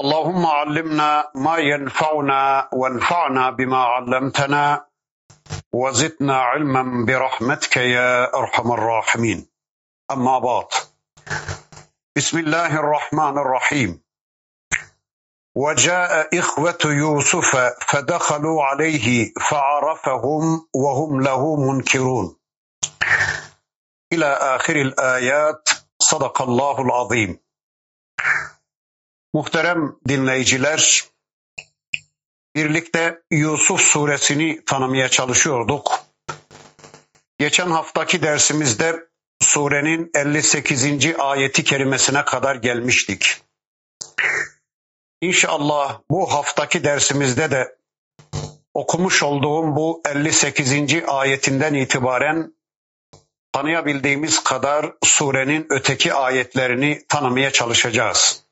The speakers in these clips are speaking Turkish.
اللهم علمنا ما ينفعنا وانفعنا بما علمتنا وزدنا علما برحمتك يا أرحم الراحمين. أما بعد بسم الله الرحمن الرحيم. وجاء إخوة يوسف فدخلوا عليه فعرفهم وهم له منكرون. إلى آخر الآيات صدق الله العظيم. Muhterem dinleyiciler, birlikte Yusuf suresini tanımaya çalışıyorduk. Geçen haftaki dersimizde surenin 58. ayeti kerimesine kadar gelmiştik. İnşallah bu haftaki dersimizde de okumuş olduğum bu 58. ayetinden itibaren tanıyabildiğimiz kadar surenin öteki ayetlerini tanımaya çalışacağız.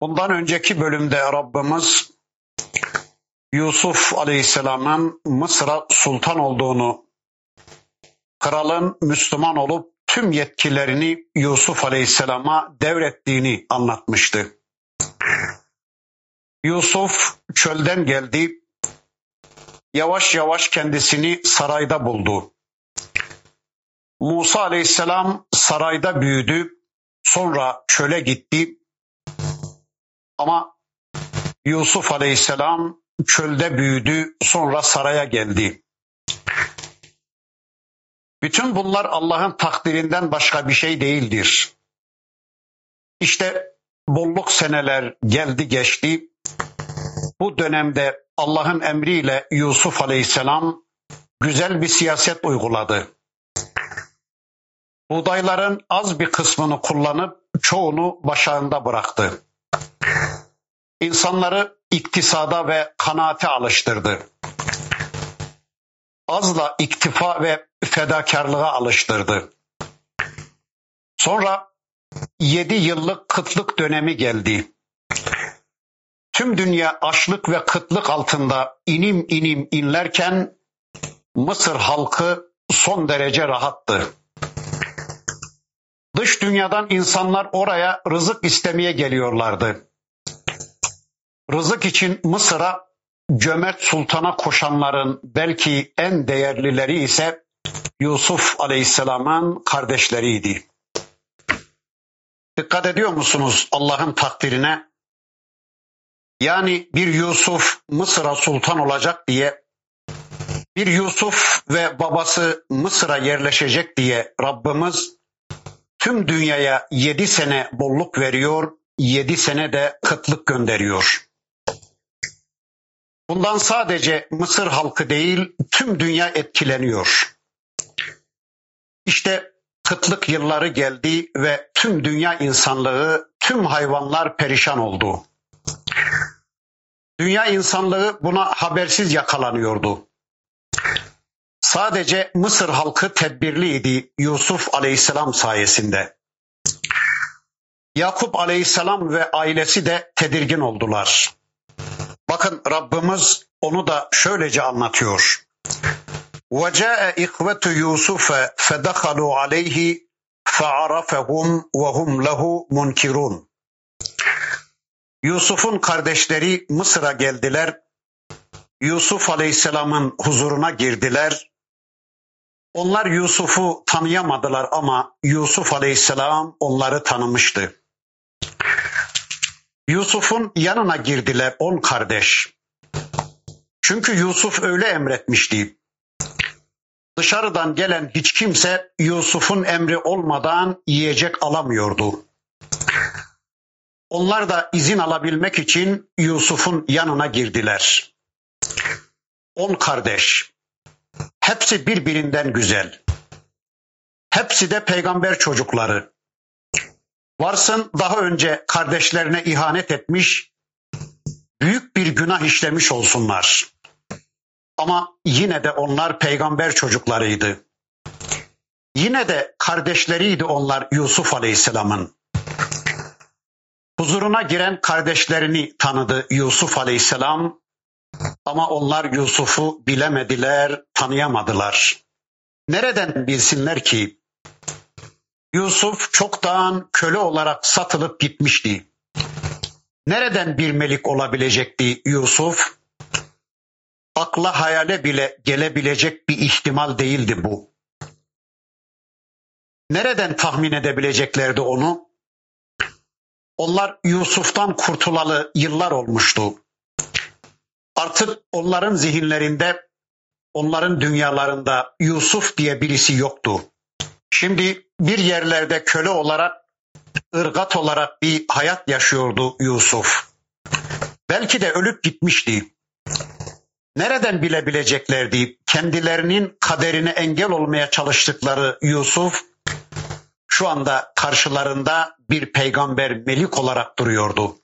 Bundan önceki bölümde Rabbimiz Yusuf Aleyhisselam'ın Mısır'a sultan olduğunu, kralın Müslüman olup tüm yetkilerini Yusuf Aleyhisselam'a devrettiğini anlatmıştı. Yusuf çölden geldi, yavaş yavaş kendisini sarayda buldu. Musa Aleyhisselam sarayda büyüdü, sonra çöle gitti, ama Yusuf Aleyhisselam çölde büyüdü, sonra saraya geldi. Bütün bunlar Allah'ın takdirinden başka bir şey değildir. İşte bolluk seneler geldi geçti. Bu dönemde Allah'ın emriyle Yusuf Aleyhisselam güzel bir siyaset uyguladı. Buğdayların az bir kısmını kullanıp çoğunu başağında bıraktı insanları iktisada ve kanaate alıştırdı. Azla iktifa ve fedakarlığa alıştırdı. Sonra yedi yıllık kıtlık dönemi geldi. Tüm dünya açlık ve kıtlık altında inim inim inlerken Mısır halkı son derece rahattı. Dış dünyadan insanlar oraya rızık istemeye geliyorlardı. Rızık için Mısır'a cömert sultana koşanların belki en değerlileri ise Yusuf Aleyhisselam'ın kardeşleriydi. Dikkat ediyor musunuz Allah'ın takdirine? Yani bir Yusuf Mısır'a sultan olacak diye, bir Yusuf ve babası Mısır'a yerleşecek diye Rabbimiz tüm dünyaya yedi sene bolluk veriyor, yedi sene de kıtlık gönderiyor. Bundan sadece Mısır halkı değil tüm dünya etkileniyor. İşte kıtlık yılları geldi ve tüm dünya insanlığı, tüm hayvanlar perişan oldu. Dünya insanlığı buna habersiz yakalanıyordu. Sadece Mısır halkı tedbirliydi Yusuf aleyhisselam sayesinde. Yakup aleyhisselam ve ailesi de tedirgin oldular. Bakın Rabbimiz onu da şöylece anlatıyor. وَجَاءَ إِخْوَةُ يُوسُفَ فَدَخَلُوا عَلَيْهِ فَعَرَفَهُمْ وَهُمْ لَهُ مُنْكِرُونَ Yusuf'un kardeşleri Mısır'a geldiler. Yusuf Aleyhisselam'ın huzuruna girdiler. Onlar Yusuf'u tanıyamadılar ama Yusuf Aleyhisselam onları tanımıştı. Yusuf'un yanına girdiler on kardeş. Çünkü Yusuf öyle emretmişti. Dışarıdan gelen hiç kimse Yusuf'un emri olmadan yiyecek alamıyordu. Onlar da izin alabilmek için Yusuf'un yanına girdiler. On kardeş. Hepsi birbirinden güzel. Hepsi de peygamber çocukları. Varsın daha önce kardeşlerine ihanet etmiş, büyük bir günah işlemiş olsunlar. Ama yine de onlar peygamber çocuklarıydı. Yine de kardeşleriydi onlar Yusuf Aleyhisselam'ın. Huzuruna giren kardeşlerini tanıdı Yusuf Aleyhisselam ama onlar Yusuf'u bilemediler, tanıyamadılar. Nereden bilsinler ki Yusuf çoktan köle olarak satılıp gitmişti. Nereden bir melik olabilecekti Yusuf? Akla hayale bile gelebilecek bir ihtimal değildi bu. Nereden tahmin edebileceklerdi onu? Onlar Yusuf'tan kurtulalı yıllar olmuştu. Artık onların zihinlerinde, onların dünyalarında Yusuf diye birisi yoktu. Şimdi bir yerlerde köle olarak, ırgat olarak bir hayat yaşıyordu Yusuf. Belki de ölüp gitmişti. Nereden bilebileceklerdi kendilerinin kaderine engel olmaya çalıştıkları Yusuf şu anda karşılarında bir peygamber melik olarak duruyordu.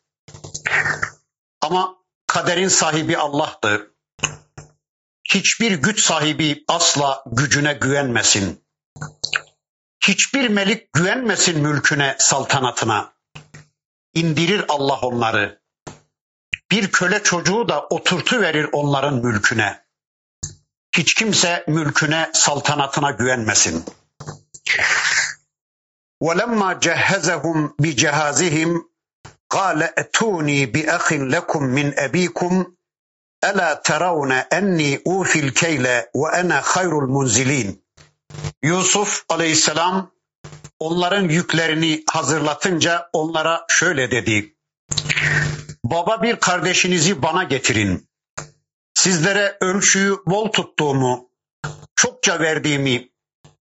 Ama kaderin sahibi Allah'tı. Hiçbir güç sahibi asla gücüne güvenmesin. Hiçbir melik güvenmesin mülküne, saltanatına. İndirir Allah onları. Bir köle çocuğu da oturtu verir onların mülküne. Hiç kimse mülküne, saltanatına güvenmesin. وَلَمَّا جَهَّزَهُمْ بِجَهَازِهِمْ قَالَ اَتُونِي بِأَخٍ لَكُمْ مِنْ أَب۪يكُمْ أَلَا تَرَوْنَ اَنِّي اُوفِ الْكَيْلَ وَأَنَا خَيْرُ الْمُنْزِلِينَ Yusuf aleyhisselam onların yüklerini hazırlatınca onlara şöyle dedi. Baba bir kardeşinizi bana getirin. Sizlere ölçüyü bol tuttuğumu, çokça verdiğimi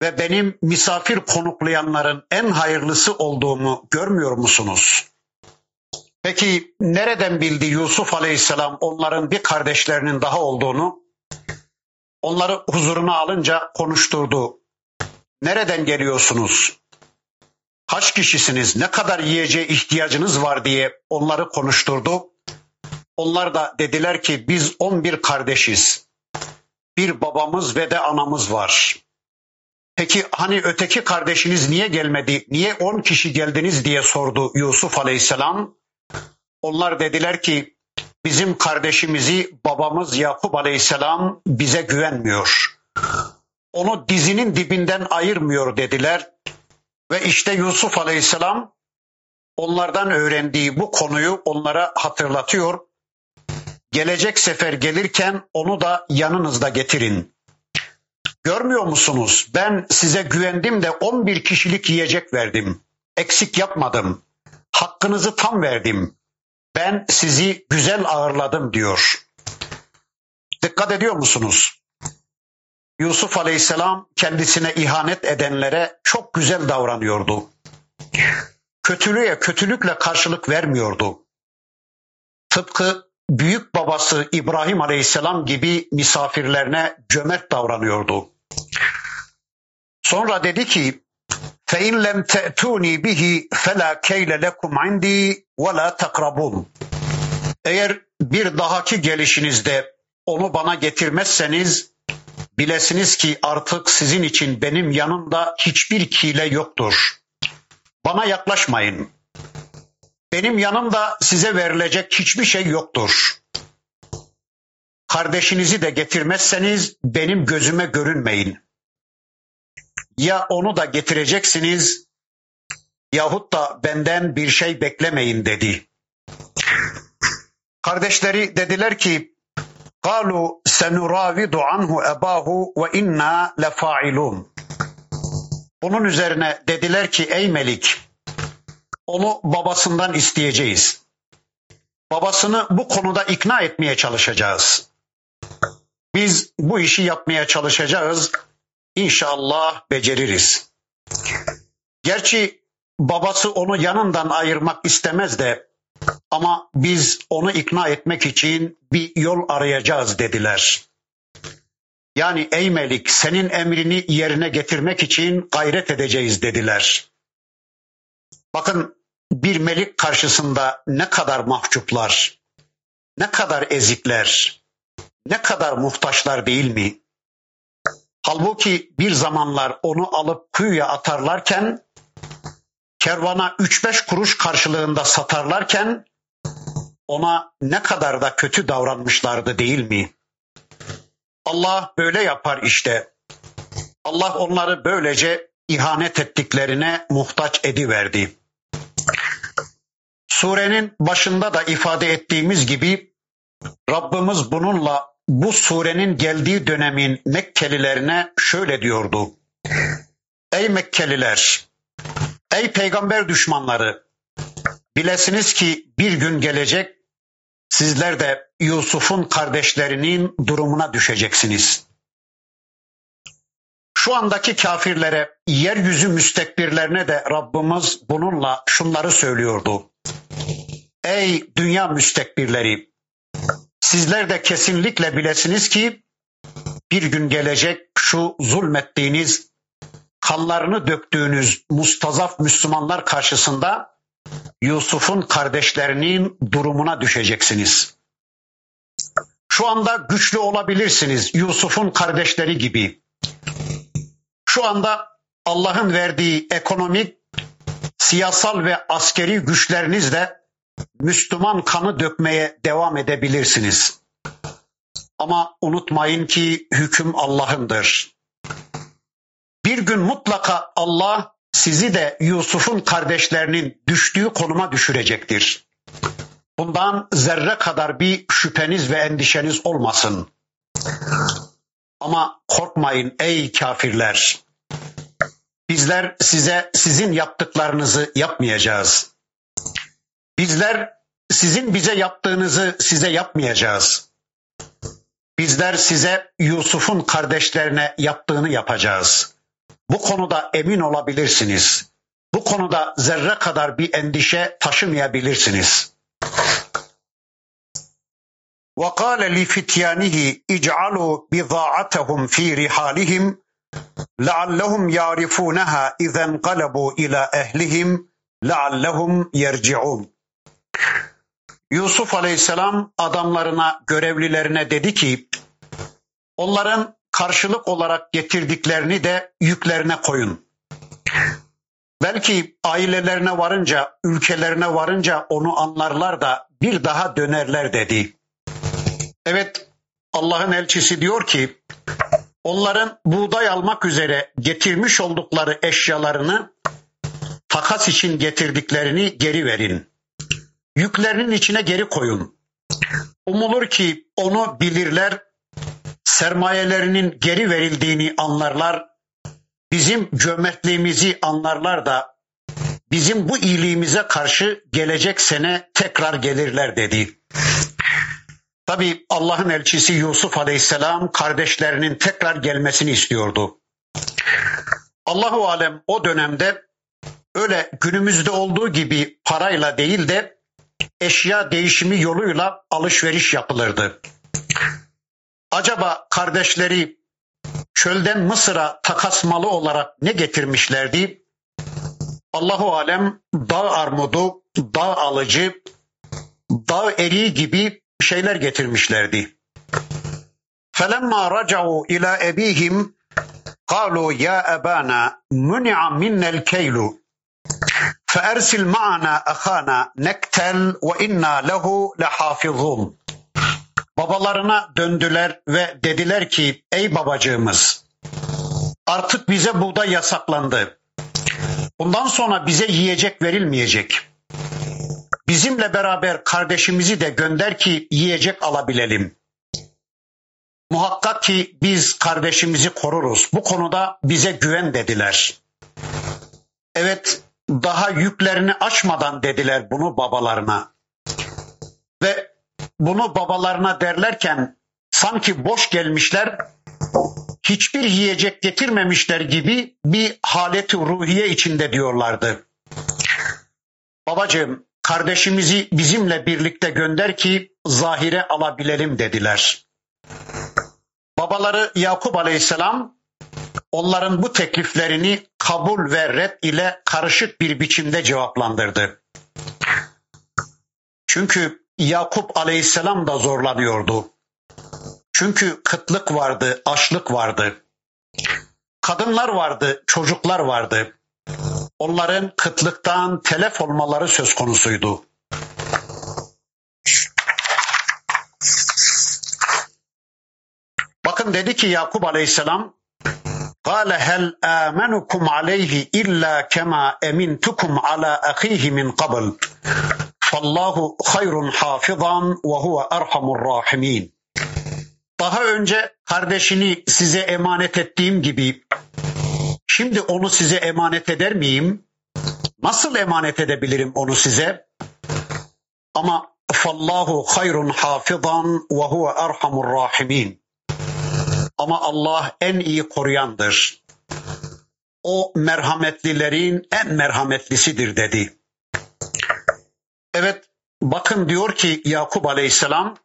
ve benim misafir konuklayanların en hayırlısı olduğumu görmüyor musunuz? Peki nereden bildi Yusuf Aleyhisselam onların bir kardeşlerinin daha olduğunu? Onları huzuruna alınca konuşturdu. Nereden geliyorsunuz? Kaç kişisiniz? Ne kadar yiyeceğe ihtiyacınız var diye onları konuşturdu. Onlar da dediler ki biz 11 kardeşiz. Bir babamız ve de anamız var. Peki hani öteki kardeşiniz niye gelmedi? Niye 10 kişi geldiniz diye sordu Yusuf Aleyhisselam. Onlar dediler ki bizim kardeşimizi babamız Yakup Aleyhisselam bize güvenmiyor. Onu dizinin dibinden ayırmıyor dediler. Ve işte Yusuf Aleyhisselam onlardan öğrendiği bu konuyu onlara hatırlatıyor. Gelecek sefer gelirken onu da yanınızda getirin. Görmüyor musunuz? Ben size güvendim de 11 kişilik yiyecek verdim. Eksik yapmadım. Hakkınızı tam verdim. Ben sizi güzel ağırladım diyor. Dikkat ediyor musunuz? Yusuf Aleyhisselam kendisine ihanet edenlere çok güzel davranıyordu. Kötülüğe kötülükle karşılık vermiyordu. Tıpkı büyük babası İbrahim Aleyhisselam gibi misafirlerine cömert davranıyordu. Sonra dedi ki فَاِنْ لَمْ تَأْتُونِي بِهِ فَلَا كَيْلَ لَكُمْ عِنْدِي وَلَا تَقْرَبُونَ Eğer bir dahaki gelişinizde onu bana getirmezseniz bilesiniz ki artık sizin için benim yanımda hiçbir kile yoktur. Bana yaklaşmayın. Benim yanımda size verilecek hiçbir şey yoktur. Kardeşinizi de getirmezseniz benim gözüme görünmeyin. Ya onu da getireceksiniz yahut da benden bir şey beklemeyin dedi. Kardeşleri dediler ki قالوا سنراود عنه أباه وإنا لفاعلون Bunun üzerine dediler ki ey Melik onu babasından isteyeceğiz. Babasını bu konuda ikna etmeye çalışacağız. Biz bu işi yapmaya çalışacağız. İnşallah beceririz. Gerçi babası onu yanından ayırmak istemez de ama biz onu ikna etmek için bir yol arayacağız dediler. Yani ey Melik senin emrini yerine getirmek için gayret edeceğiz dediler. Bakın bir melik karşısında ne kadar mahcuplar. ne kadar ezikler, ne kadar muhtaçlar değil mi? Halbuki bir zamanlar onu alıp kuyuya atarlarken, kervana 3-5 kuruş karşılığında satarlarken, ona ne kadar da kötü davranmışlardı değil mi? Allah böyle yapar işte. Allah onları böylece ihanet ettiklerine muhtaç ediverdi. Surenin başında da ifade ettiğimiz gibi Rabbimiz bununla bu surenin geldiği dönemin Mekkelilerine şöyle diyordu. Ey Mekkeliler, ey peygamber düşmanları, bilesiniz ki bir gün gelecek sizler de Yusuf'un kardeşlerinin durumuna düşeceksiniz. Şu andaki kafirlere, yeryüzü müstekbirlerine de Rabbimiz bununla şunları söylüyordu. Ey dünya müstekbirleri! Sizler de kesinlikle bilesiniz ki bir gün gelecek şu zulmettiğiniz, kanlarını döktüğünüz mustazaf Müslümanlar karşısında Yusuf'un kardeşlerinin durumuna düşeceksiniz. Şu anda güçlü olabilirsiniz Yusuf'un kardeşleri gibi. Şu anda Allah'ın verdiği ekonomik, siyasal ve askeri güçlerinizle Müslüman kanı dökmeye devam edebilirsiniz. Ama unutmayın ki hüküm Allah'ındır. Bir gün mutlaka Allah sizi de Yusuf'un kardeşlerinin düştüğü konuma düşürecektir. Bundan zerre kadar bir şüpheniz ve endişeniz olmasın. Ama korkmayın ey kafirler. Bizler size sizin yaptıklarınızı yapmayacağız. Bizler sizin bize yaptığınızı size yapmayacağız. Bizler size Yusuf'un kardeşlerine yaptığını yapacağız. Bu konuda emin olabilirsiniz. Bu konuda zerre kadar bir endişe taşımayabilirsiniz. وقال لفتيانه اجعلوا بضاعتهم في رحالهم لعلهم يعرفونها إذا انقلبوا إلى أهلهم لعلهم يرجعون Yusuf Aleyhisselam adamlarına, görevlilerine dedi ki, onların karşılık olarak getirdiklerini de yüklerine koyun. Belki ailelerine varınca, ülkelerine varınca onu anlarlar da bir daha dönerler dedi. Evet, Allah'ın elçisi diyor ki, onların buğday almak üzere getirmiş oldukları eşyalarını takas için getirdiklerini geri verin yüklerinin içine geri koyun. Umulur ki onu bilirler, sermayelerinin geri verildiğini anlarlar, bizim cömertliğimizi anlarlar da bizim bu iyiliğimize karşı gelecek sene tekrar gelirler dedi. Tabi Allah'ın elçisi Yusuf Aleyhisselam kardeşlerinin tekrar gelmesini istiyordu. Allahu alem o dönemde öyle günümüzde olduğu gibi parayla değil de eşya değişimi yoluyla alışveriş yapılırdı. Acaba kardeşleri çölden Mısır'a takas malı olarak ne getirmişlerdi? Allahu alem dağ armudu, dağ alıcı, dağ eriği gibi şeyler getirmişlerdi. Felemma racau ila ebihim kalu ya ebana muni'a minnel keylu فَاَرْسِلْ مَعَنَا أَخَانَا نَكْتَلْ وَاِنَّا لَهُ لَحَافِظُونَ Babalarına döndüler ve dediler ki ey babacığımız artık bize buğday yasaklandı. Bundan sonra bize yiyecek verilmeyecek. Bizimle beraber kardeşimizi de gönder ki yiyecek alabilelim. Muhakkak ki biz kardeşimizi koruruz. Bu konuda bize güven dediler. Evet daha yüklerini açmadan dediler bunu babalarına. Ve bunu babalarına derlerken sanki boş gelmişler, hiçbir yiyecek getirmemişler gibi bir haleti ruhiye içinde diyorlardı. Babacığım kardeşimizi bizimle birlikte gönder ki zahire alabilelim dediler. Babaları Yakup Aleyhisselam onların bu tekliflerini kabul ve red ile karışık bir biçimde cevaplandırdı. Çünkü Yakup aleyhisselam da zorlanıyordu. Çünkü kıtlık vardı, açlık vardı. Kadınlar vardı, çocuklar vardı. Onların kıtlıktan telef olmaları söz konusuydu. Bakın dedi ki Yakup aleyhisselam قال هل آمنكم عليه إلا كما أمنتكم على أخيه من قبل فالله خير حافظا وهو أرحم الراحمين Daha önce kardeşini size emanet ettiğim gibi şimdi onu size emanet eder miyim? Nasıl emanet edebilirim onu size? Ama fallahu hayrun hafizan ve huve erhamur rahimin. Ama Allah en iyi koruyandır. O merhametlilerin en merhametlisidir dedi. Evet bakın diyor ki Yakup Aleyhisselam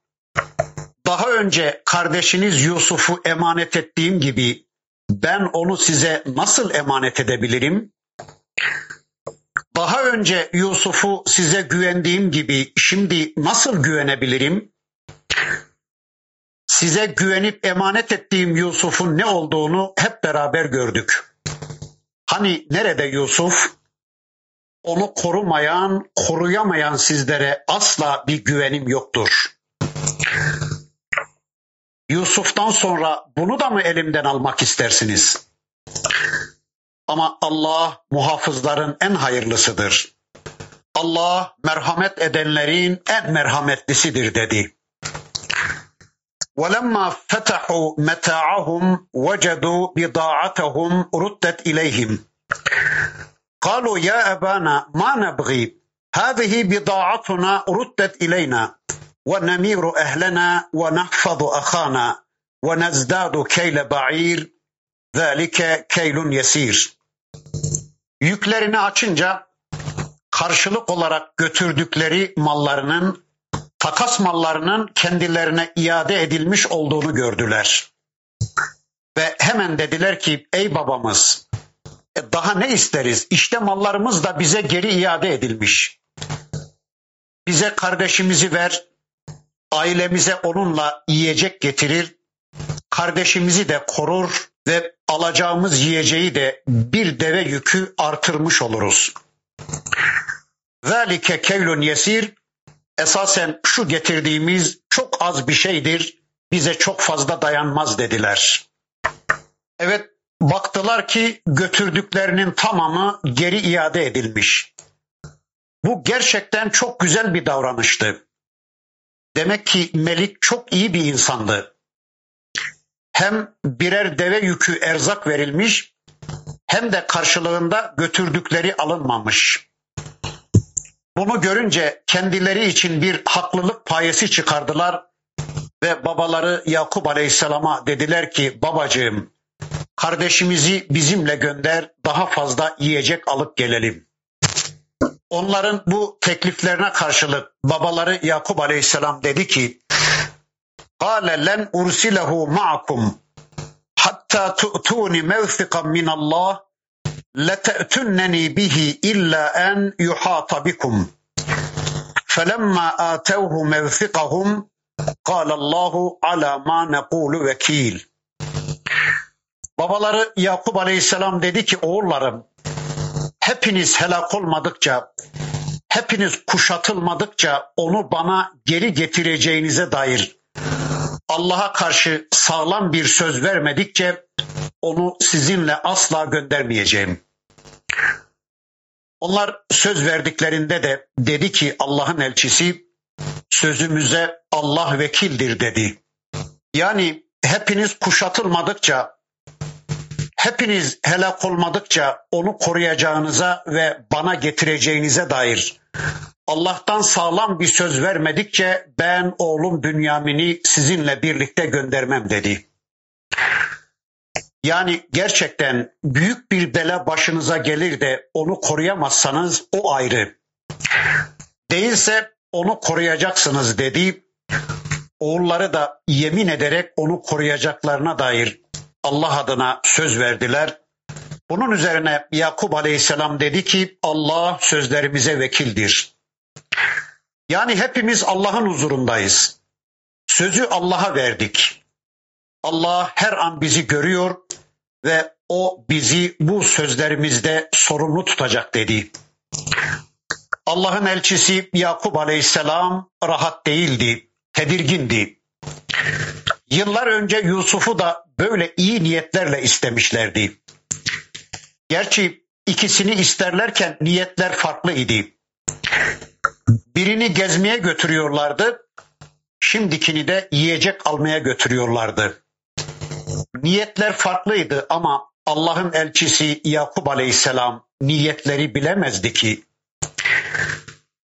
daha önce kardeşiniz Yusuf'u emanet ettiğim gibi ben onu size nasıl emanet edebilirim? Daha önce Yusuf'u size güvendiğim gibi şimdi nasıl güvenebilirim? Size güvenip emanet ettiğim Yusuf'un ne olduğunu hep beraber gördük. Hani nerede Yusuf? Onu korumayan, koruyamayan sizlere asla bir güvenim yoktur. Yusuf'tan sonra bunu da mı elimden almak istersiniz? Ama Allah muhafızların en hayırlısıdır. Allah merhamet edenlerin en merhametlisidir dedi. ولما فتحوا متاعهم وجدوا بضاعتهم ردت إليهم قالوا يا أبانا ما نبغي هذه بضاعتنا ردت إلينا ونمير أهلنا ونحفظ أخانا ونزداد كيل بعير ذلك كيل يسير Yüklerini açınca karşılık olarak götürdükleri mallarının takas mallarının kendilerine iade edilmiş olduğunu gördüler. Ve hemen dediler ki ey babamız e, daha ne isteriz? İşte mallarımız da bize geri iade edilmiş. Bize kardeşimizi ver, ailemize onunla yiyecek getirir, kardeşimizi de korur ve alacağımız yiyeceği de bir deve yükü artırmış oluruz. Zalike keylun yesir esasen şu getirdiğimiz çok az bir şeydir, bize çok fazla dayanmaz dediler. Evet, baktılar ki götürdüklerinin tamamı geri iade edilmiş. Bu gerçekten çok güzel bir davranıştı. Demek ki Melik çok iyi bir insandı. Hem birer deve yükü erzak verilmiş, hem de karşılığında götürdükleri alınmamış. Bunu görünce kendileri için bir haklılık payesi çıkardılar ve babaları Yakup Aleyhisselam'a dediler ki babacığım kardeşimizi bizimle gönder daha fazla yiyecek alıp gelelim. Onların bu tekliflerine karşılık babaları Yakup Aleyhisselam dedi ki قال لن أرسله معكم حتى تؤتوني موثقا من الله لتأتنني به إلا أن يحاط بكم فلما آتوه موثقهم قال الله على ما نقول وكيل Babaları Yakup Aleyhisselam dedi ki oğullarım hepiniz helak olmadıkça hepiniz kuşatılmadıkça onu bana geri getireceğinize dair Allah'a karşı sağlam bir söz vermedikçe onu sizinle asla göndermeyeceğim. Onlar söz verdiklerinde de dedi ki Allah'ın elçisi sözümüze Allah vekildir dedi. Yani hepiniz kuşatılmadıkça, hepiniz helak olmadıkça onu koruyacağınıza ve bana getireceğinize dair Allah'tan sağlam bir söz vermedikçe ben oğlum Bünyamin'i sizinle birlikte göndermem dedi. Yani gerçekten büyük bir bela başınıza gelir de onu koruyamazsanız o ayrı. Değilse onu koruyacaksınız dedi. Oğulları da yemin ederek onu koruyacaklarına dair Allah adına söz verdiler. Bunun üzerine Yakup Aleyhisselam dedi ki Allah sözlerimize vekildir. Yani hepimiz Allah'ın huzurundayız. Sözü Allah'a verdik. Allah her an bizi görüyor ve o bizi bu sözlerimizde sorumlu tutacak dedi. Allah'ın elçisi Yakup Aleyhisselam rahat değildi, tedirgindi. Yıllar önce Yusuf'u da böyle iyi niyetlerle istemişlerdi. Gerçi ikisini isterlerken niyetler farklı idi. Birini gezmeye götürüyorlardı, şimdikini de yiyecek almaya götürüyorlardı. Niyetler farklıydı ama Allah'ın elçisi Yakup Aleyhisselam niyetleri bilemezdi ki.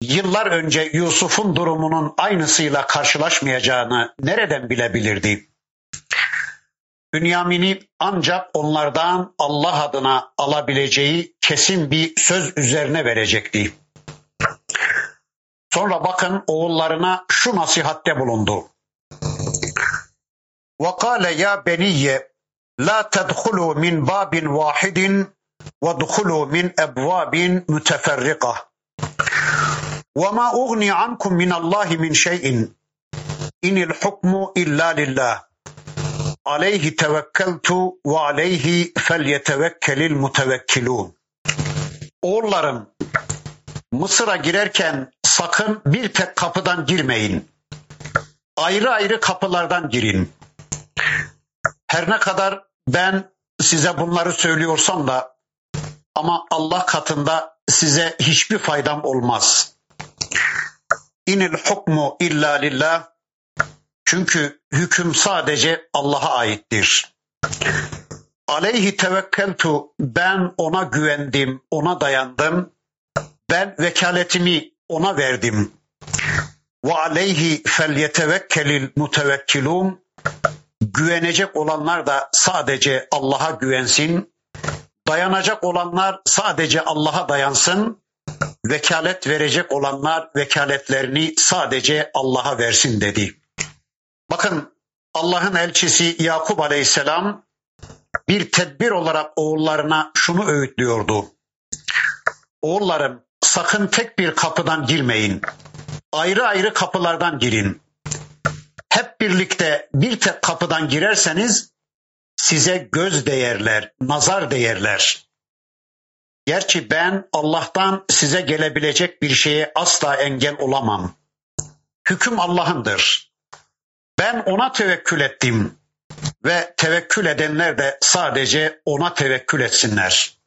Yıllar önce Yusuf'un durumunun aynısıyla karşılaşmayacağını nereden bilebilirdi? Bünyamin'i ancak onlardan Allah adına alabileceği kesin bir söz üzerine verecekti. Sonra bakın oğullarına şu nasihatte bulundu. وَقَالَ يَا بَنِيَّ لَا تَدْخُلُوا مِنْ بَابٍ وَاحِدٍ وَادْخُلُوا مِنْ أَبْوَابٍ مُتَفَرِّقَةٍ وَمَا أُغْنِي عَنْكُمْ مِنَ اللّٰهِ مِنْ شَيْءٍ اِنِ الْحُكْمُ إِلَّا لِلّٰهِ عَلَيْهِ تَوَكَّلْتُ وَعَلَيْهِ فَلْيَتَوَكَّلِ الْمُتَوَكِّلُونَ Oğullarım, Mısır'a girerken sakın bir tek kapıdan girmeyin. Ayrı ayrı kapılardan girin. Her ne kadar ben size bunları söylüyorsam da ama Allah katında size hiçbir faydam olmaz. İnil hukmu illa lillah. Çünkü hüküm sadece Allah'a aittir. Aleyhi tevekkeltu ben ona güvendim, ona dayandım. Ben vekaletimi ona verdim. Ve aleyhi felyetevekkelil mutevekkilun. Güvenecek olanlar da sadece Allah'a güvensin. Dayanacak olanlar sadece Allah'a dayansın. Vekalet verecek olanlar vekaletlerini sadece Allah'a versin dedi. Bakın Allah'ın elçisi Yakup Aleyhisselam bir tedbir olarak oğullarına şunu öğütlüyordu. Oğullarım sakın tek bir kapıdan girmeyin. Ayrı ayrı kapılardan girin. Hep birlikte bir tek kapıdan girerseniz size göz değerler, nazar değerler. Gerçi ben Allah'tan size gelebilecek bir şeye asla engel olamam. Hüküm Allah'ındır. Ben ona tevekkül ettim ve tevekkül edenler de sadece ona tevekkül etsinler.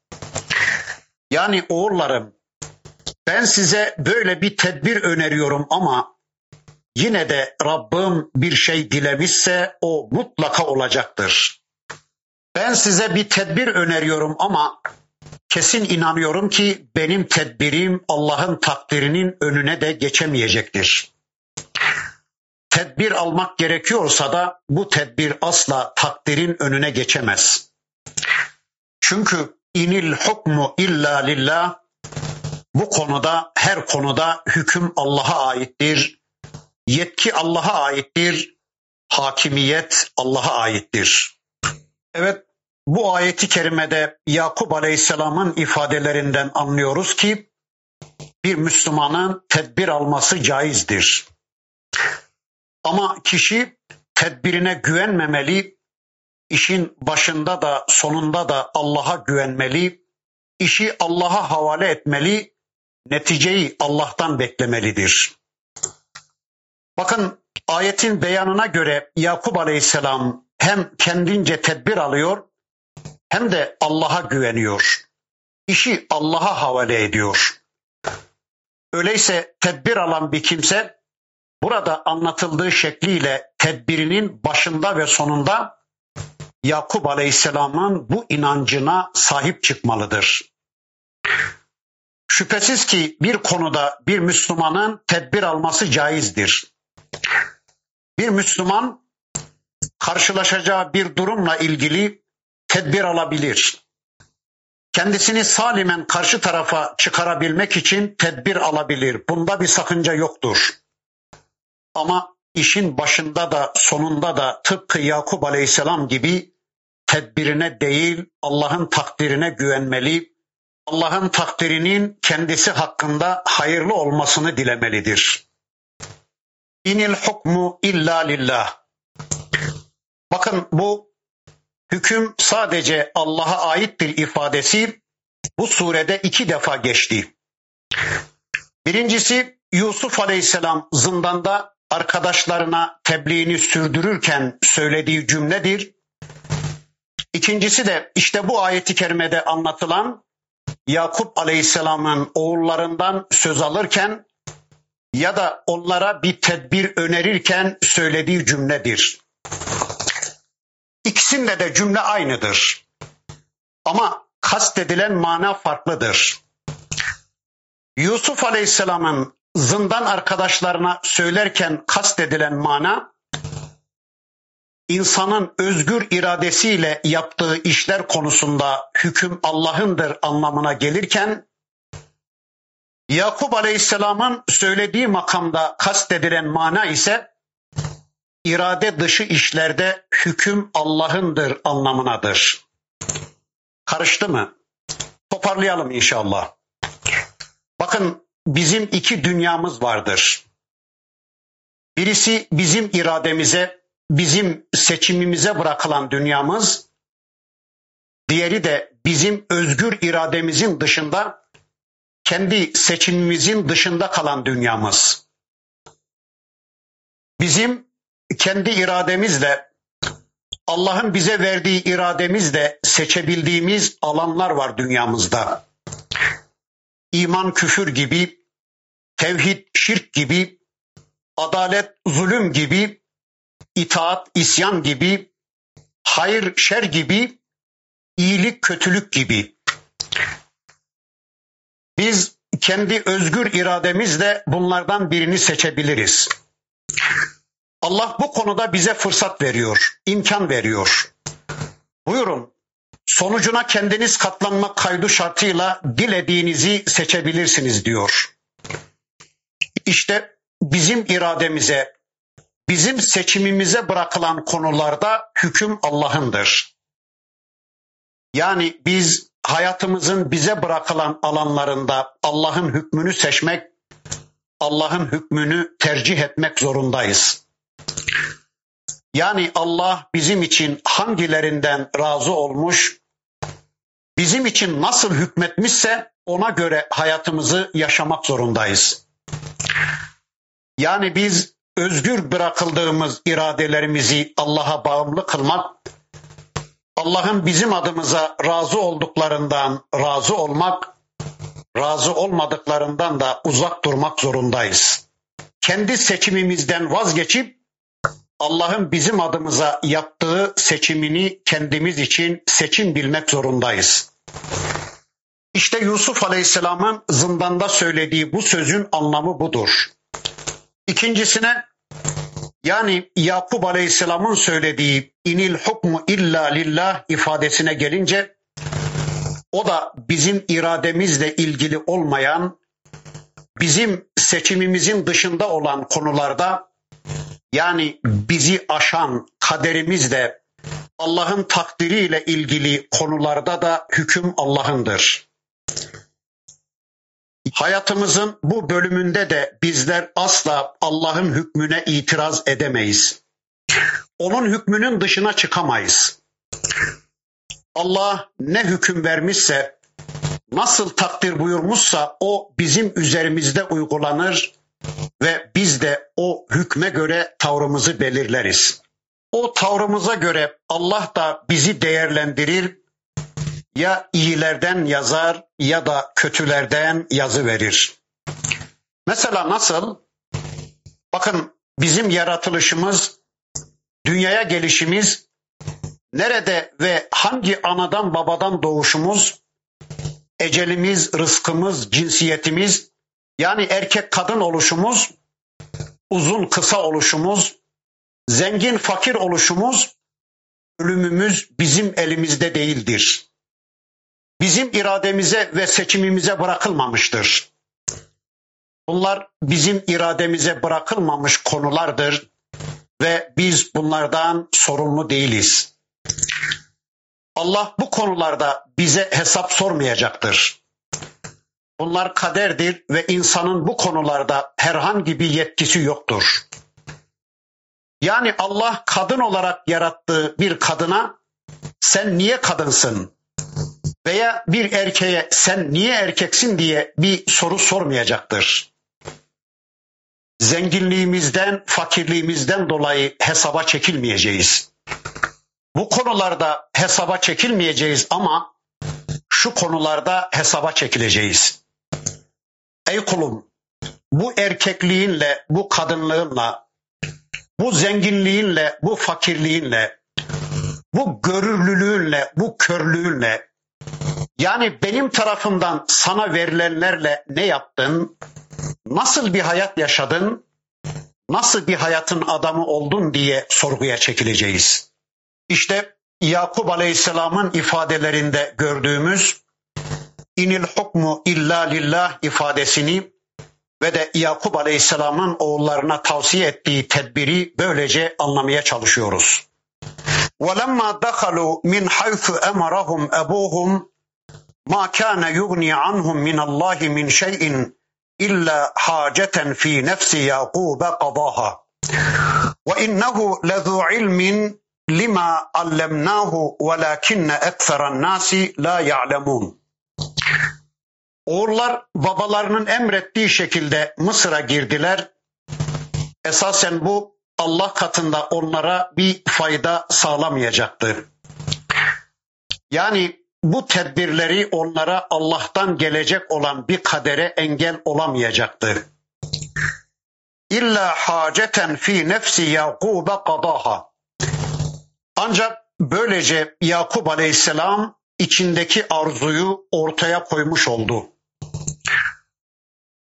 Yani oğullarım ben size böyle bir tedbir öneriyorum ama yine de Rabbim bir şey dilemişse o mutlaka olacaktır. Ben size bir tedbir öneriyorum ama kesin inanıyorum ki benim tedbirim Allah'ın takdirinin önüne de geçemeyecektir. Tedbir almak gerekiyorsa da bu tedbir asla takdirin önüne geçemez. Çünkü inil hukmu illa lillah bu konuda her konuda hüküm Allah'a aittir. Yetki Allah'a aittir. Hakimiyet Allah'a aittir. Evet bu ayeti kerimede Yakup Aleyhisselam'ın ifadelerinden anlıyoruz ki bir Müslümanın tedbir alması caizdir. Ama kişi tedbirine güvenmemeli, işin başında da sonunda da Allah'a güvenmeli, işi Allah'a havale etmeli, neticeyi Allah'tan beklemelidir. Bakın ayetin beyanına göre Yakup Aleyhisselam hem kendince tedbir alıyor hem de Allah'a güveniyor. İşi Allah'a havale ediyor. Öyleyse tedbir alan bir kimse burada anlatıldığı şekliyle tedbirinin başında ve sonunda Yakup Aleyhisselam'ın bu inancına sahip çıkmalıdır. Şüphesiz ki bir konuda bir Müslümanın tedbir alması caizdir. Bir Müslüman karşılaşacağı bir durumla ilgili tedbir alabilir. Kendisini salimen karşı tarafa çıkarabilmek için tedbir alabilir. Bunda bir sakınca yoktur. Ama işin başında da sonunda da tıpkı Yakup Aleyhisselam gibi tedbirine değil Allah'ın takdirine güvenmeli, Allah'ın takdirinin kendisi hakkında hayırlı olmasını dilemelidir. İnil hukmu illa lillah. Bakın bu hüküm sadece Allah'a aittir ifadesi bu surede iki defa geçti. Birincisi Yusuf Aleyhisselam zindanda arkadaşlarına tebliğini sürdürürken söylediği cümledir. İkincisi de işte bu ayeti kerimede anlatılan Yakup Aleyhisselam'ın oğullarından söz alırken ya da onlara bir tedbir önerirken söylediği cümledir. İkisinde de cümle aynıdır. Ama kastedilen mana farklıdır. Yusuf Aleyhisselam'ın zindan arkadaşlarına söylerken kastedilen mana insanın özgür iradesiyle yaptığı işler konusunda hüküm Allah'ındır anlamına gelirken Yakup Aleyhisselam'ın söylediği makamda kastedilen mana ise irade dışı işlerde hüküm Allah'ındır anlamınadır. Karıştı mı? Toparlayalım inşallah. Bakın bizim iki dünyamız vardır. Birisi bizim irademize, bizim seçimimize bırakılan dünyamız, diğeri de bizim özgür irademizin dışında, kendi seçimimizin dışında kalan dünyamız. Bizim kendi irademizle, Allah'ın bize verdiği irademizle seçebildiğimiz alanlar var dünyamızda. İman küfür gibi, tevhid şirk gibi, adalet zulüm gibi, itaat isyan gibi, hayır şer gibi, iyilik kötülük gibi. Biz kendi özgür irademizle bunlardan birini seçebiliriz. Allah bu konuda bize fırsat veriyor, imkan veriyor. Buyurun, sonucuna kendiniz katlanmak kaydı şartıyla dilediğinizi seçebilirsiniz diyor. İşte bizim irademize, bizim seçimimize bırakılan konularda hüküm Allah'ındır. Yani biz hayatımızın bize bırakılan alanlarında Allah'ın hükmünü seçmek, Allah'ın hükmünü tercih etmek zorundayız. Yani Allah bizim için hangilerinden razı olmuş, bizim için nasıl hükmetmişse ona göre hayatımızı yaşamak zorundayız. Yani biz özgür bırakıldığımız iradelerimizi Allah'a bağımlı kılmak, Allah'ın bizim adımıza razı olduklarından razı olmak, razı olmadıklarından da uzak durmak zorundayız. Kendi seçimimizden vazgeçip Allah'ın bizim adımıza yaptığı seçimini kendimiz için seçim bilmek zorundayız. İşte Yusuf Aleyhisselam'ın zindanda söylediği bu sözün anlamı budur. İkincisine yani Yakup Aleyhisselam'ın söylediği inil hukmu illa lillah ifadesine gelince o da bizim irademizle ilgili olmayan, bizim seçimimizin dışında olan konularda yani bizi aşan kaderimizle Allah'ın takdiriyle ilgili konularda da hüküm Allah'ındır. Hayatımızın bu bölümünde de bizler asla Allah'ın hükmüne itiraz edemeyiz. Onun hükmünün dışına çıkamayız. Allah ne hüküm vermişse, nasıl takdir buyurmuşsa o bizim üzerimizde uygulanır ve biz de o hükme göre tavrımızı belirleriz. O tavrımıza göre Allah da bizi değerlendirir, ya iyilerden yazar ya da kötülerden yazı verir. Mesela nasıl? Bakın bizim yaratılışımız, dünyaya gelişimiz, nerede ve hangi anadan babadan doğuşumuz, ecelimiz, rızkımız, cinsiyetimiz, yani erkek kadın oluşumuz, uzun kısa oluşumuz, zengin fakir oluşumuz, ölümümüz bizim elimizde değildir. Bizim irademize ve seçimimize bırakılmamıştır. Bunlar bizim irademize bırakılmamış konulardır ve biz bunlardan sorumlu değiliz. Allah bu konularda bize hesap sormayacaktır. Bunlar kaderdir ve insanın bu konularda herhangi bir yetkisi yoktur. Yani Allah kadın olarak yarattığı bir kadına sen niye kadınsın? Veya bir erkeğe sen niye erkeksin diye bir soru sormayacaktır. Zenginliğimizden, fakirliğimizden dolayı hesaba çekilmeyeceğiz. Bu konularda hesaba çekilmeyeceğiz ama şu konularda hesaba çekileceğiz. Ey kulum, bu erkekliğinle, bu kadınlığınla, bu zenginliğinle, bu fakirliğinle, bu görürlülüğünle, bu körlüğünle, yani benim tarafımdan sana verilenlerle ne yaptın? Nasıl bir hayat yaşadın? Nasıl bir hayatın adamı oldun diye sorguya çekileceğiz. İşte Yakup Aleyhisselam'ın ifadelerinde gördüğümüz inil hukmu illa lillah ifadesini ve de Yakup Aleyhisselam'ın oğullarına tavsiye ettiği tedbiri böylece anlamaya çalışıyoruz. وَلَمَّا دَخَلُوا مِنْ حَيْثُ أَمَرَهُمْ ma kana yugni anhum min Allah min şey'in illa haceten fi nefsi Yakube qadaha. Ve innehu lezu ilmin lima allemnahu velakinne ekseren nasi la ya'lemun. Oğullar babalarının emrettiği şekilde Mısır'a girdiler. Esasen bu Allah katında onlara bir fayda sağlamayacaktı. Yani bu tedbirleri onlara Allah'tan gelecek olan bir kadere engel olamayacaktı. İlla haceten fi nefsi Yakub qadaha. Ancak böylece Yakup Aleyhisselam içindeki arzuyu ortaya koymuş oldu.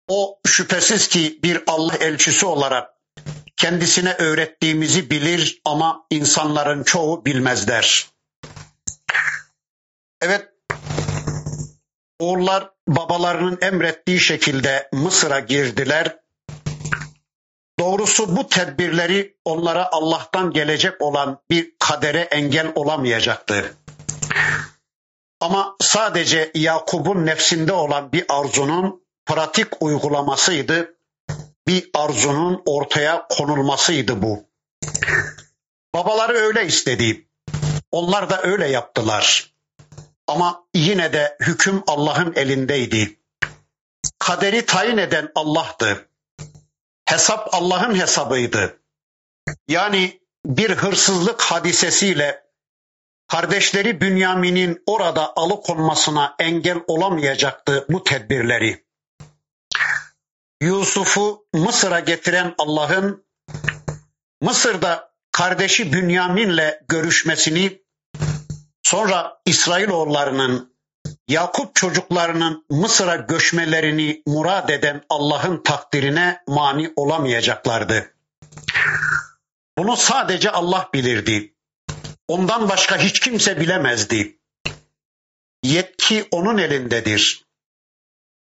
O şüphesiz ki bir Allah elçisi olarak kendisine öğrettiğimizi bilir ama insanların çoğu bilmezler. Evet, oğullar babalarının emrettiği şekilde Mısır'a girdiler. Doğrusu bu tedbirleri onlara Allah'tan gelecek olan bir kadere engel olamayacaktı. Ama sadece Yakup'un nefsinde olan bir arzunun pratik uygulamasıydı. Bir arzunun ortaya konulmasıydı bu. Babaları öyle istedi. Onlar da öyle yaptılar. Ama yine de hüküm Allah'ın elindeydi. Kaderi tayin eden Allah'tı. Hesap Allah'ın hesabıydı. Yani bir hırsızlık hadisesiyle kardeşleri Bünyamin'in orada alıkonmasına engel olamayacaktı bu tedbirleri. Yusuf'u Mısır'a getiren Allah'ın Mısır'da kardeşi Bünyamin'le görüşmesini sonra İsrailoğullarının Yakup çocuklarının Mısır'a göçmelerini murad eden Allah'ın takdirine mani olamayacaklardı. Bunu sadece Allah bilirdi. Ondan başka hiç kimse bilemezdi. Yetki onun elindedir.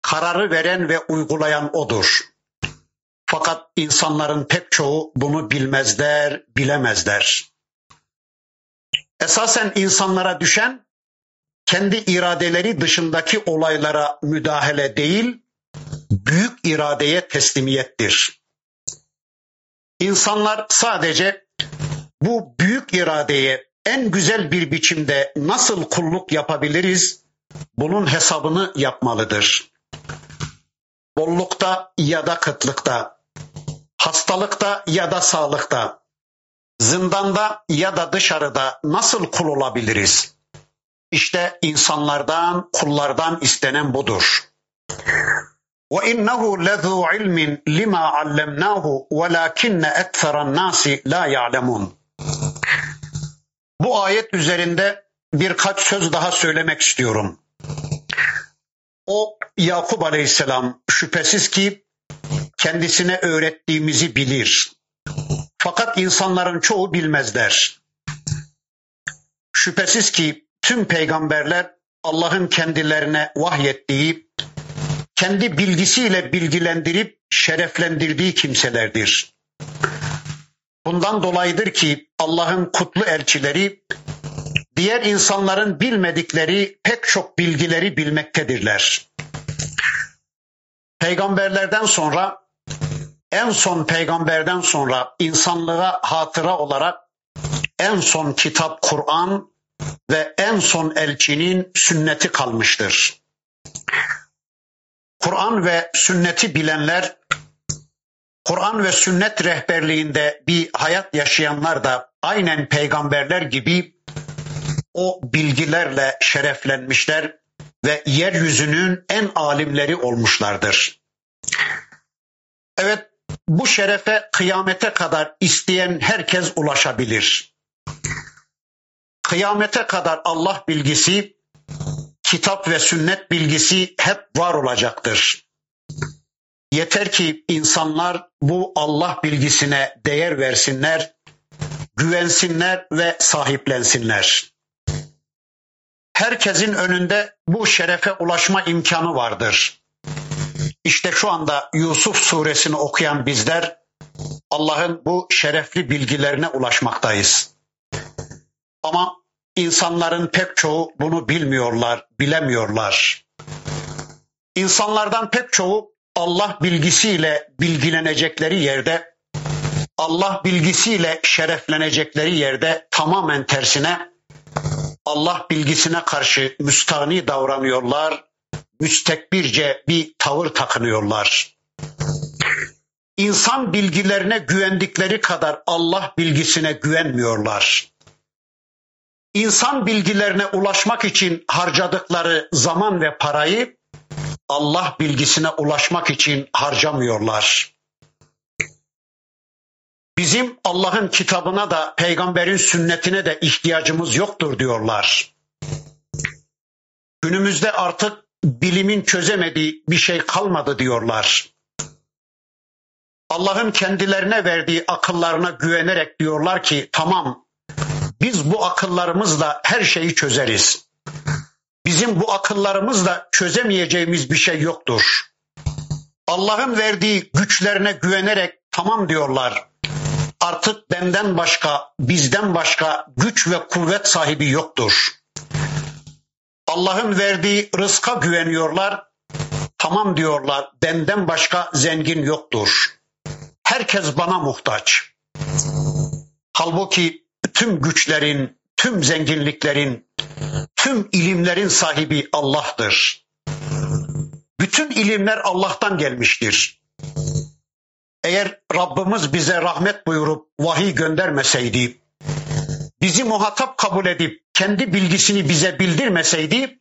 Kararı veren ve uygulayan odur. Fakat insanların pek çoğu bunu bilmezler, bilemezler. Esasen insanlara düşen kendi iradeleri dışındaki olaylara müdahale değil, büyük iradeye teslimiyettir. İnsanlar sadece bu büyük iradeye en güzel bir biçimde nasıl kulluk yapabiliriz? Bunun hesabını yapmalıdır. Bollukta ya da kıtlıkta, hastalıkta ya da sağlıkta, zindanda ya da dışarıda nasıl kul olabiliriz? İşte insanlardan, kullardan istenen budur. وَاِنَّهُ لَذُو عِلْمٍ لِمَا عَلَّمْنَاهُ وَلَاكِنَّ اَكْثَرَ النَّاسِ لَا يَعْلَمُونَ Bu ayet üzerinde birkaç söz daha söylemek istiyorum. O Yakup Aleyhisselam şüphesiz ki kendisine öğrettiğimizi bilir. Fakat insanların çoğu bilmezler. Şüphesiz ki tüm peygamberler Allah'ın kendilerine vahyettiği, kendi bilgisiyle bilgilendirip şereflendirdiği kimselerdir. Bundan dolayıdır ki Allah'ın kutlu elçileri diğer insanların bilmedikleri pek çok bilgileri bilmektedirler. Peygamberlerden sonra en son peygamberden sonra insanlığa hatıra olarak en son kitap Kur'an ve en son elçinin sünneti kalmıştır. Kur'an ve sünneti bilenler, Kur'an ve sünnet rehberliğinde bir hayat yaşayanlar da aynen peygamberler gibi o bilgilerle şereflenmişler ve yeryüzünün en alimleri olmuşlardır. Evet, bu şerefe kıyamete kadar isteyen herkes ulaşabilir. Kıyamete kadar Allah bilgisi, kitap ve sünnet bilgisi hep var olacaktır. Yeter ki insanlar bu Allah bilgisine değer versinler, güvensinler ve sahiplensinler. Herkesin önünde bu şerefe ulaşma imkanı vardır. İşte şu anda Yusuf suresini okuyan bizler Allah'ın bu şerefli bilgilerine ulaşmaktayız. Ama insanların pek çoğu bunu bilmiyorlar, bilemiyorlar. İnsanlardan pek çoğu Allah bilgisiyle bilgilenecekleri yerde, Allah bilgisiyle şereflenecekleri yerde tamamen tersine Allah bilgisine karşı müstahni davranıyorlar, müstekbirce bir tavır takınıyorlar. İnsan bilgilerine güvendikleri kadar Allah bilgisine güvenmiyorlar. İnsan bilgilerine ulaşmak için harcadıkları zaman ve parayı Allah bilgisine ulaşmak için harcamıyorlar. Bizim Allah'ın kitabına da peygamberin sünnetine de ihtiyacımız yoktur diyorlar. Günümüzde artık bilimin çözemediği bir şey kalmadı diyorlar. Allah'ın kendilerine verdiği akıllarına güvenerek diyorlar ki tamam biz bu akıllarımızla her şeyi çözeriz. Bizim bu akıllarımızla çözemeyeceğimiz bir şey yoktur. Allah'ın verdiği güçlerine güvenerek tamam diyorlar. Artık benden başka, bizden başka güç ve kuvvet sahibi yoktur. Allah'ın verdiği rızka güveniyorlar. Tamam diyorlar benden başka zengin yoktur. Herkes bana muhtaç. Halbuki tüm güçlerin, tüm zenginliklerin, tüm ilimlerin sahibi Allah'tır. Bütün ilimler Allah'tan gelmiştir. Eğer Rabbimiz bize rahmet buyurup vahiy göndermeseydi, bizi muhatap kabul edip kendi bilgisini bize bildirmeseydi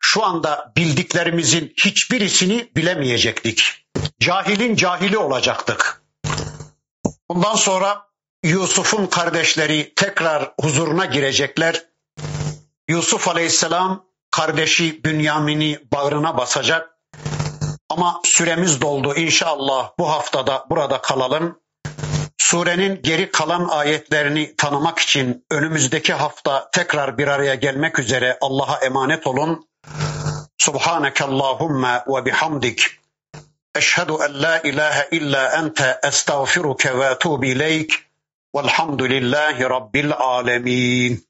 şu anda bildiklerimizin hiçbirisini bilemeyecektik. Cahilin cahili olacaktık. Bundan sonra Yusuf'un kardeşleri tekrar huzuruna girecekler. Yusuf Aleyhisselam kardeşi Bünyamin'i bağrına basacak. Ama süremiz doldu. İnşallah bu haftada burada kalalım. Surenin geri kalan ayetlerini tanımak için önümüzdeki hafta tekrar bir araya gelmek üzere Allah'a emanet olun. Subhaneke Allahumma ve bihamdik. Eşhedü en la ilahe illa ente estağfiruke ve etubu ileyk. Velhamdülillahi Rabbil alemin.